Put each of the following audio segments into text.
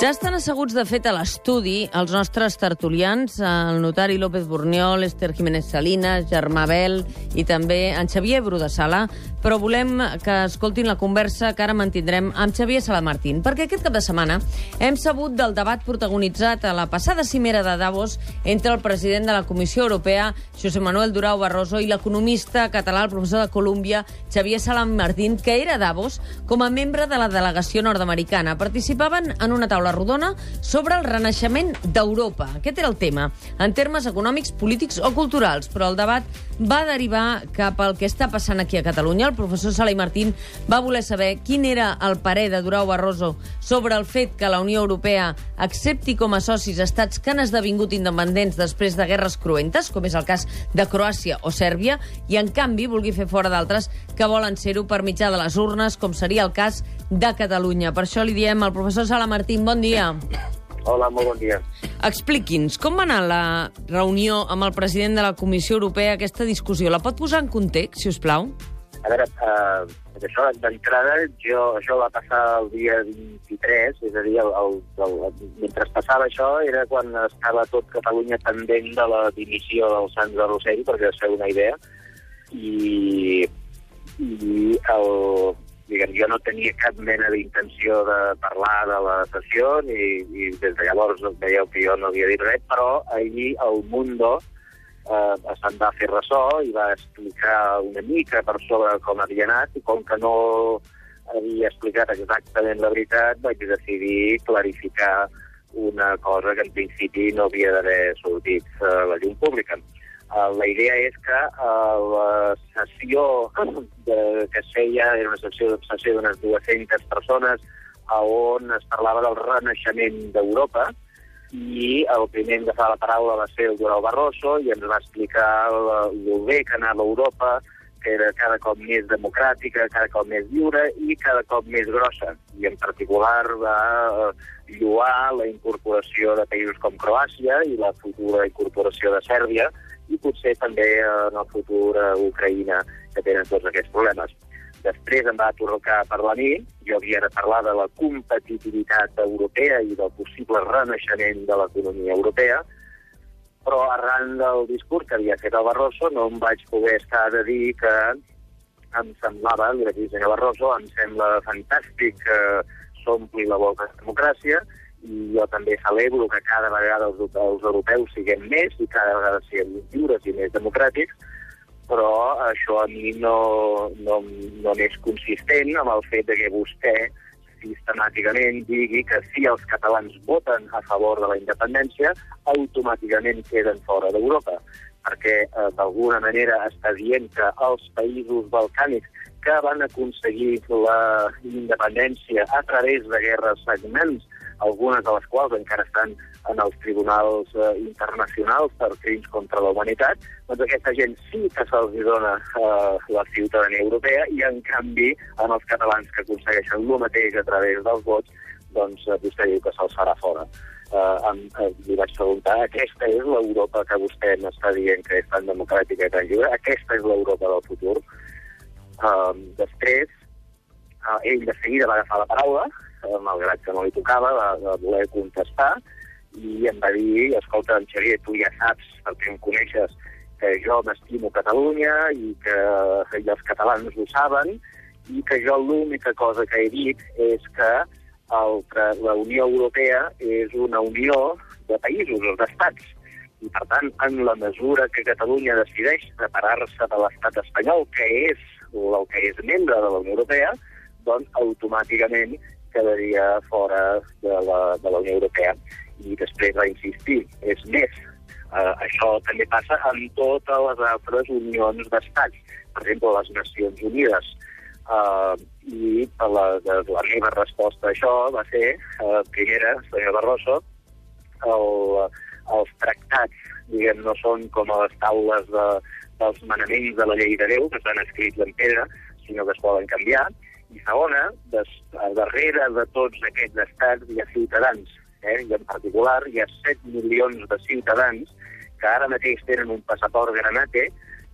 Ja estan asseguts, de fet, a l'estudi els nostres tertulians, el notari López Borniol, Esther Jiménez Salinas, Germà Bel i també en Xavier Bru de Sala, però volem que escoltin la conversa que ara mantindrem amb Xavier Salamartín, perquè aquest cap de setmana hem sabut del debat protagonitzat a la passada cimera de Davos entre el president de la Comissió Europea, José Manuel Durau Barroso, i l'economista català, el professor de Colúmbia, Xavier Salamartín, que era a Davos com a membre de la delegació nord-americana. Participaven en una taula rodona sobre el renaixement d'Europa. Aquest era el tema, en termes econòmics, polítics o culturals, però el debat va derivar cap al que està passant aquí a Catalunya. El professor Sala i Martín va voler saber quin era el parer de Durau Barroso sobre el fet que la Unió Europea accepti com a socis estats que han esdevingut independents després de guerres cruentes, com és el cas de Croàcia o Sèrbia, i en canvi vulgui fer fora d'altres que volen ser-ho per mitjà de les urnes, com seria el cas de Catalunya. Per això li diem al professor Sala Martín, bon dia. Hola, molt bon dia. Expliqui'ns, com va anar la reunió amb el president de la Comissió Europea, aquesta discussió? La pot posar en context, si us plau? A veure, eh, això d'entrada, jo, això va passar el dia 23, és a dir, el, el, el, mentre passava això era quan estava tot Catalunya pendent de la dimissió del Sant de Rossell, perquè es feu una idea, i, i el, diguem, jo no tenia cap mena d'intenció de parlar de la sessió ni, i des de llavors veieu que jo no havia dit res, però ahir el Mundo eh, se'n va fer ressò i va explicar una mica per sobre com havia anat i com que no havia explicat exactament la veritat, vaig decidir clarificar una cosa que en principi no havia d'haver sortit a la llum pública. Uh, la idea és que uh, la sessió de, que es feia era una sessió, sessió d'unes 200 persones on es parlava del renaixement d'Europa i el primer en agafar la paraula va ser el Durau Barroso i ens va explicar el bé que anava Europa, que era cada cop més democràtica, cada cop més lliure i cada cop més grossa. I en particular va lluar la incorporació de països com Croàcia i la futura incorporació de Sèrbia, i potser també en el futur a Ucraïna, que tenen tots aquests problemes. Després em va torcar a parlar a mi, jo havia de parlar de la competitivitat europea i del possible renaixement de l'economia europea, però arran del discurs que havia fet el Barroso no em vaig poder estar de dir que em semblava, li vaig dir, senyor Barroso, em sembla fantàstic que s'ompli la boca de democràcia, i jo també celebro que cada vegada els, els europeus siguem més i cada vegada siguem més lliures i més democràtics, però això a mi no, no, no és consistent amb el fet de que vostè sistemàticament digui que si els catalans voten a favor de la independència, automàticament queden fora d'Europa, perquè eh, d'alguna manera està dient que els països balcànics que van aconseguir la independència a través de guerres sagnants algunes de les quals encara estan en els tribunals eh, internacionals per crims contra la humanitat, doncs aquesta gent sí que se'ls dona eh, la ciutadania europea i, en canvi, en els catalans que aconsegueixen el mateix a través dels vots, doncs eh, vostè diu que se'ls farà fora. Eh, em, eh, li vaig preguntar, aquesta és l'Europa que vostè m'està dient que és tan democràtica i tan lliure? Aquesta és l'Europa del futur? Eh, després, eh, ell de seguida va agafar la paraula, malgrat que no li tocava, va, va voler contestar i em va dir, escolta, en Xavier, tu ja saps, perquè em coneixes, que jo m'estimo Catalunya i que i els catalans ho saben i que jo l'única cosa que he dit és que, el, la Unió Europea és una unió de països, o d'estats. I, per tant, en la mesura que Catalunya decideix separar-se de l'estat espanyol, que és el que és membre de la Unió Europea, doncs automàticament quedaria fora de la, de la Unió Europea. I després va insistir, és més, eh, això també passa amb totes les altres unions d'estats, per exemple, les Nacions Unides. Uh, I la, la, la meva resposta a això va ser, uh, primera, senyor Barroso, el, els tractats, diguem, no són com a les taules de, dels manaments de la llei de Déu, que estan escrits en pedra, sinó que es poden canviar, i segona, des, darrere de tots aquests estats hi ha ciutadans, eh? i en particular hi ha 7 milions de ciutadans que ara mateix tenen un passaport granate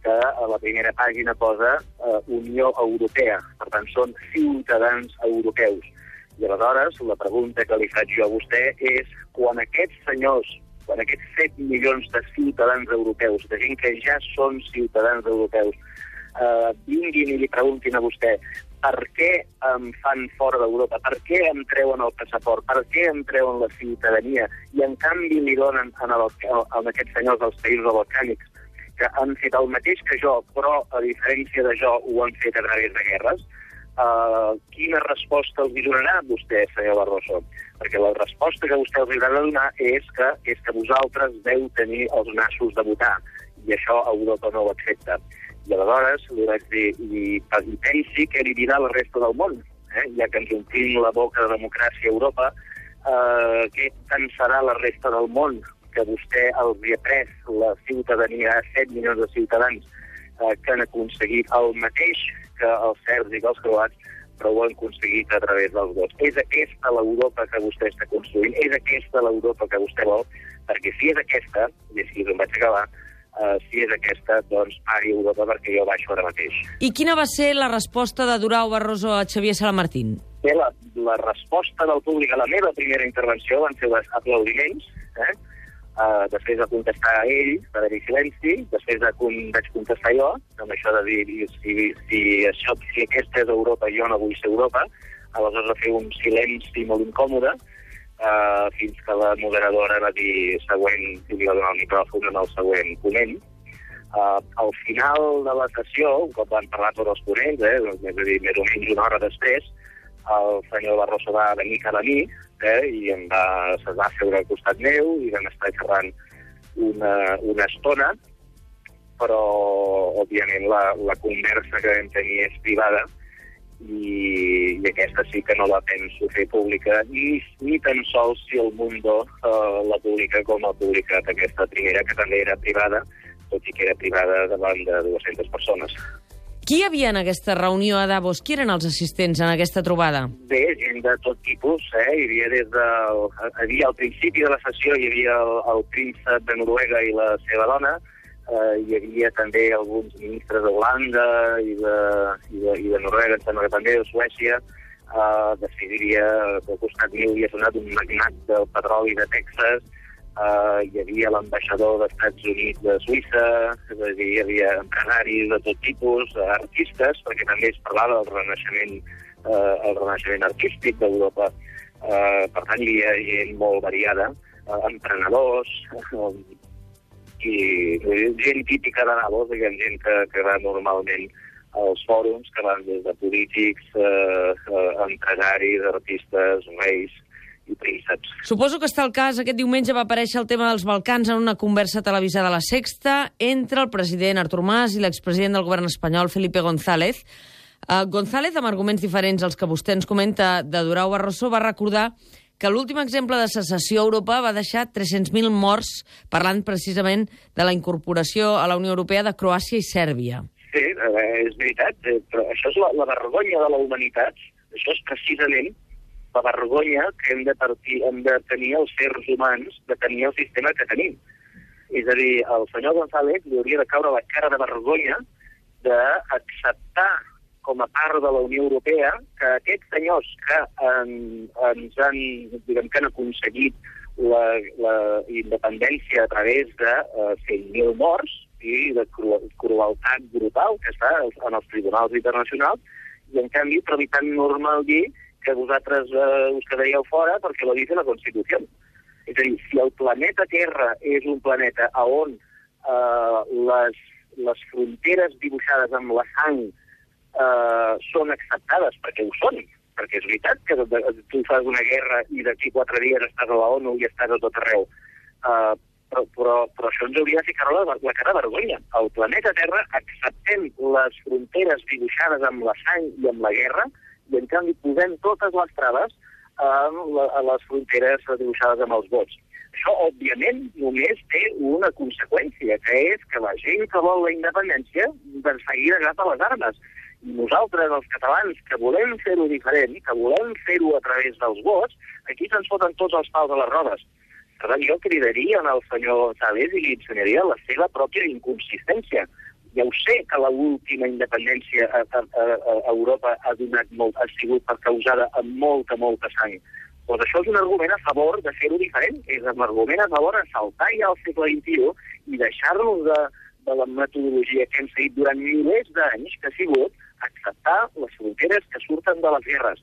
que a la primera pàgina posa eh, Unió Europea. Per tant, són ciutadans europeus. I aleshores, la pregunta que li faig jo a vostè és, quan aquests senyors, quan aquests 7 milions de ciutadans europeus, de gent que ja són ciutadans europeus, eh, vinguin i li preguntin a vostè per què em fan fora d'Europa, per què em treuen el passaport, per què em treuen la ciutadania, i en canvi li donen en, el, en aquests senyors dels països balcànics que han fet el mateix que jo, però a diferència de jo ho han fet a través de guerres, uh, quina resposta els donarà vostè, senyor Barroso? Perquè la resposta que vostè els haurà de donar és que, és que vosaltres veu tenir els nassos de votar, i això Europa no ho accepta. I aleshores li vaig dir, i, i pensi que li dirà la resta del món, eh? ja que ens omplim la boca de democràcia a Europa, eh, què pensarà la resta del món que vostè els ha pres la ciutadania a 7 milions de ciutadans eh, que han aconseguit el mateix que els serbs i que els croats, però ho han aconseguit a través dels vots. És aquesta l'Europa que vostè està construint, és aquesta l'Europa que vostè vol, perquè si és aquesta, i així em vaig acabar, Uh, si és aquesta, doncs pari Europa perquè jo baixo ara mateix. I quina va ser la resposta de Durau Barroso a Xavier Salamartín? Bé, la, la resposta del públic a la meva primera intervenció van ser els aplaudiments, eh? Uh, després de contestar a ell, va haver-hi silenci, després de com vaig contestar jo, amb això de dir si, si, això, si aquesta és Europa, jo no vull ser Europa, aleshores va fer un silenci molt incòmode, uh, fins que la moderadora va dir següent, i li va donar el micròfon en el següent ponent. Uh, al final de la sessió, un cop van parlar tots els ponents, eh, és a dir, més o menys una hora després, el senyor Barroso va venir cada nit eh, i em va, se va seure al costat meu i vam estar xerrant una, una estona, però, òbviament, la, la conversa que vam tenir és privada i, i aquesta sí que no la penso fer pública, ni, ni tan sols si el Mundo eh, la publica com ha publicat aquesta primera, que també era privada, tot i que era privada davant de 200 persones. Qui hi havia en aquesta reunió a Davos? Qui eren els assistents en aquesta trobada? Bé, gent de tot tipus. Eh? Hi havia des del... Havia al principi de la sessió hi havia el, el príncep de Noruega i la seva dona, eh, hi havia també alguns ministres d'Holanda i, de, i, de, i de Noruega, em sembla que també, de Suècia, eh, hi havia, al costat meu hi ha sonat un magnat del petroli de Texas, Uh, hi havia l'ambaixador dels Estats Units de Suïssa, és a dir, hi havia empresaris de tot tipus, artistes, perquè també es parlava del renaixement, uh, el renaixement artístic d'Europa. Uh, per tant, hi havia gent molt variada, uh, emprenedors, uh, i gent típica de Davos, diguem, gent que, que va normalment als fòrums, que van des de polítics, uh, uh, empresaris, artistes, reis, i prínceps. Suposo que està el cas, aquest diumenge va aparèixer el tema dels Balcans en una conversa televisada a la Sexta entre el president Artur Mas i l'expresident del govern espanyol, Felipe González. Uh, González, amb arguments diferents als que vostè ens comenta de Durau Barroso, va recordar que l'últim exemple de secessió a Europa va deixar 300.000 morts, parlant precisament de la incorporació a la Unió Europea de Croàcia i Sèrbia. Sí, eh, és veritat, eh, però això és la, la vergonya de la humanitat. Això és precisament la vergonya que hem de, partir, hem de tenir els sers humans, de tenir el sistema que tenim. És a dir, el senyor González li hauria de caure la cara de vergonya d'acceptar com a part de la Unió Europea que aquests senyors que en, ens han, diguem, que han aconseguit la, la independència a través de eh, 100.000 morts i de cru, crueltat brutal que està en els tribunals internacionals, i en canvi trobi tan normal dir que vosaltres eh, us quedaríeu fora perquè lo dice la Constitució. És a dir, si el planeta Terra és un planeta a on eh, les, les fronteres dibuixades amb la sang eh, són acceptades, perquè ho són, perquè és veritat que tu fas una guerra i d'aquí quatre dies estàs a la ONU i estàs a tot arreu, eh, però, però, però això ens hauria de ficar la, la cara de vergonya. El planeta Terra acceptem les fronteres dibuixades amb la sang i amb la guerra, i en canvi posem totes les traves a les fronteres dibuixades amb els vots. Això, òbviament, només té una conseqüència, que és que la gent que vol la independència de seguida agafa les armes. Nosaltres, els catalans, que volem fer-ho diferent, que volem fer-ho a través dels vots, aquí se'ns foten tots els pals a les rodes. Per tant, jo cridaria al senyor González i li ensenyaria la seva pròpia inconsistència Ja ho sé que l'última independència a, a, a Europa ha, donat molt, ha sigut per causada amb molta, molta sang. Doncs això és un argument a favor de fer-ho diferent, és un argument a favor de saltar ja al segle XXI i deixar-nos de, de la metodologia que hem seguit durant milers d'anys, que ha sigut acceptar les fronteres que surten de les guerres.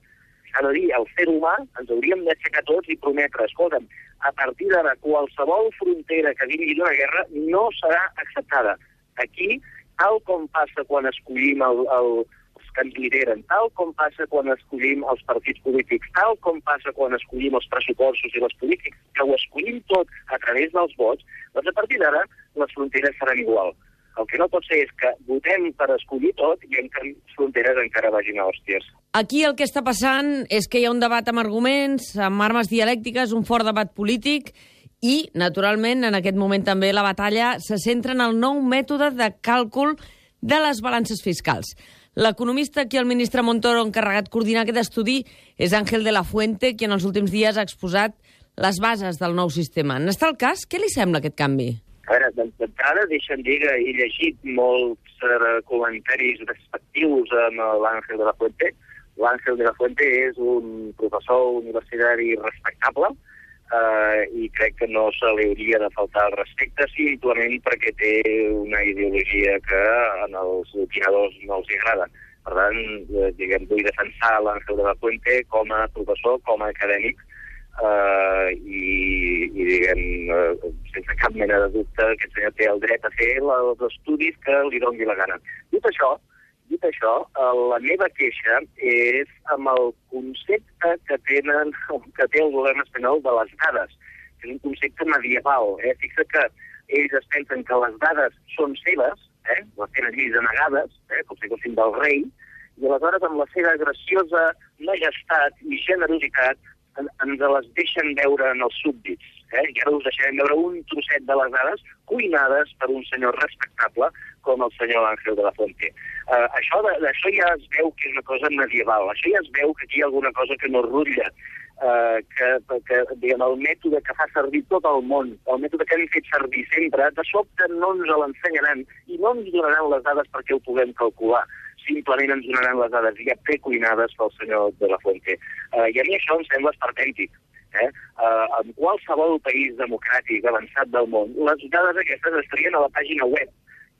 S'ha de dir, el ser humà ens hauríem d'aixecar tots i prometre, escolta'm, a partir d'ara qualsevol frontera que vingui d'una guerra no serà acceptada. Aquí, tal com passa quan escollim el, el, que ens lideren, tal com passa quan escollim els partits polítics, tal com passa quan escollim els pressupostos i les polítics, que ho escollim tot a través dels vots, doncs a partir d'ara les fronteres seran igual. El que no pot ser és que votem per escollir tot i en canvi fronteres encara vagin a hòsties. Aquí el que està passant és que hi ha un debat amb arguments, amb armes dialèctiques, un fort debat polític, i, naturalment, en aquest moment també la batalla se centra en el nou mètode de càlcul de les balances fiscals. L'economista que el ministre Montoro ha encarregat coordinar aquest estudi és Àngel de la Fuente, qui en els últims dies ha exposat les bases del nou sistema. N'està el cas? Què li sembla aquest canvi? A veure, d'entrada deixa'm dir que he llegit molts uh, comentaris respectius amb l'Àngel de la Fuente. L'Àngel de la Fuente és un professor universitari respectable, eh, i crec que no se li hauria de faltar el respecte simplement perquè té una ideologia que en els opinadors no els agrada. Per tant, eh, diguem, vull defensar l'Àngel de la Puente com a professor, com a acadèmic, eh, i, i diguem, eh, sense cap mena de dubte, aquest senyor té el dret a fer els estudis que li doni la gana. Dit això, Dit això, eh, la meva queixa és amb el concepte que, tenen, que té el govern espanyol de les dades, que és un concepte medieval. Eh? Fixa que ells es pensen que les dades són seves, eh? les tenen ells anegades, eh? com si fossin del rei, i aleshores amb la seva graciosa majestat i generositat en, ens les deixen veure en els súbdits. Eh? I ara us deixarem veure un trosset de les dades cuinades per un senyor respectable com el senyor Àngel de la Fonte. Uh, això, de, això ja es veu que és una cosa medieval, això ja es veu que aquí hi ha alguna cosa que no rutlla, uh, que, que diguem, el mètode que fa servir tot el món, el mètode que hem fet servir sempre, de sobte no ens l'ensenyaran i no ens donaran les dades perquè ho puguem calcular simplement ens donaran les dades ja precuinades pel senyor de la Fuente. Uh, I a mi això em sembla esperpèntic. Eh? Uh, en qualsevol país democràtic avançat del món, les dades aquestes estarien a la pàgina web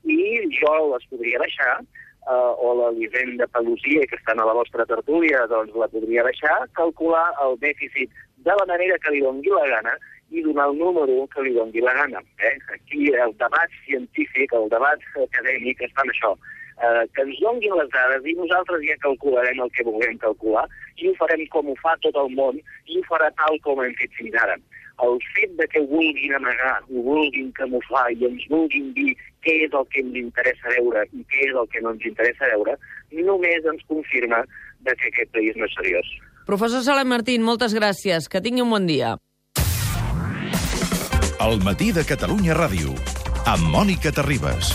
i jo les podria deixar, eh, o la de Pelusia, que estan a la vostra tertúlia, doncs la podria deixar, calcular el dèficit de la manera que li doni la gana i donar el número que li doni la gana. Eh? Aquí el debat científic, el debat acadèmic està en això, eh, que ens donguin les dades i nosaltres ja calcularem el que vulguem calcular i ho farem com ho fa tot el món i ho farà tal com hem fet fins ara el fet de que vulguin amagar, ho vulguin camuflar i ens vulguin dir què és el que ens interessa veure i què és el que no ens interessa veure, només ens confirma de que aquest país no és seriós. Professor Salem Martín, moltes gràcies. Que tingui un bon dia. El matí de Catalunya Ràdio, amb Mònica Terribas.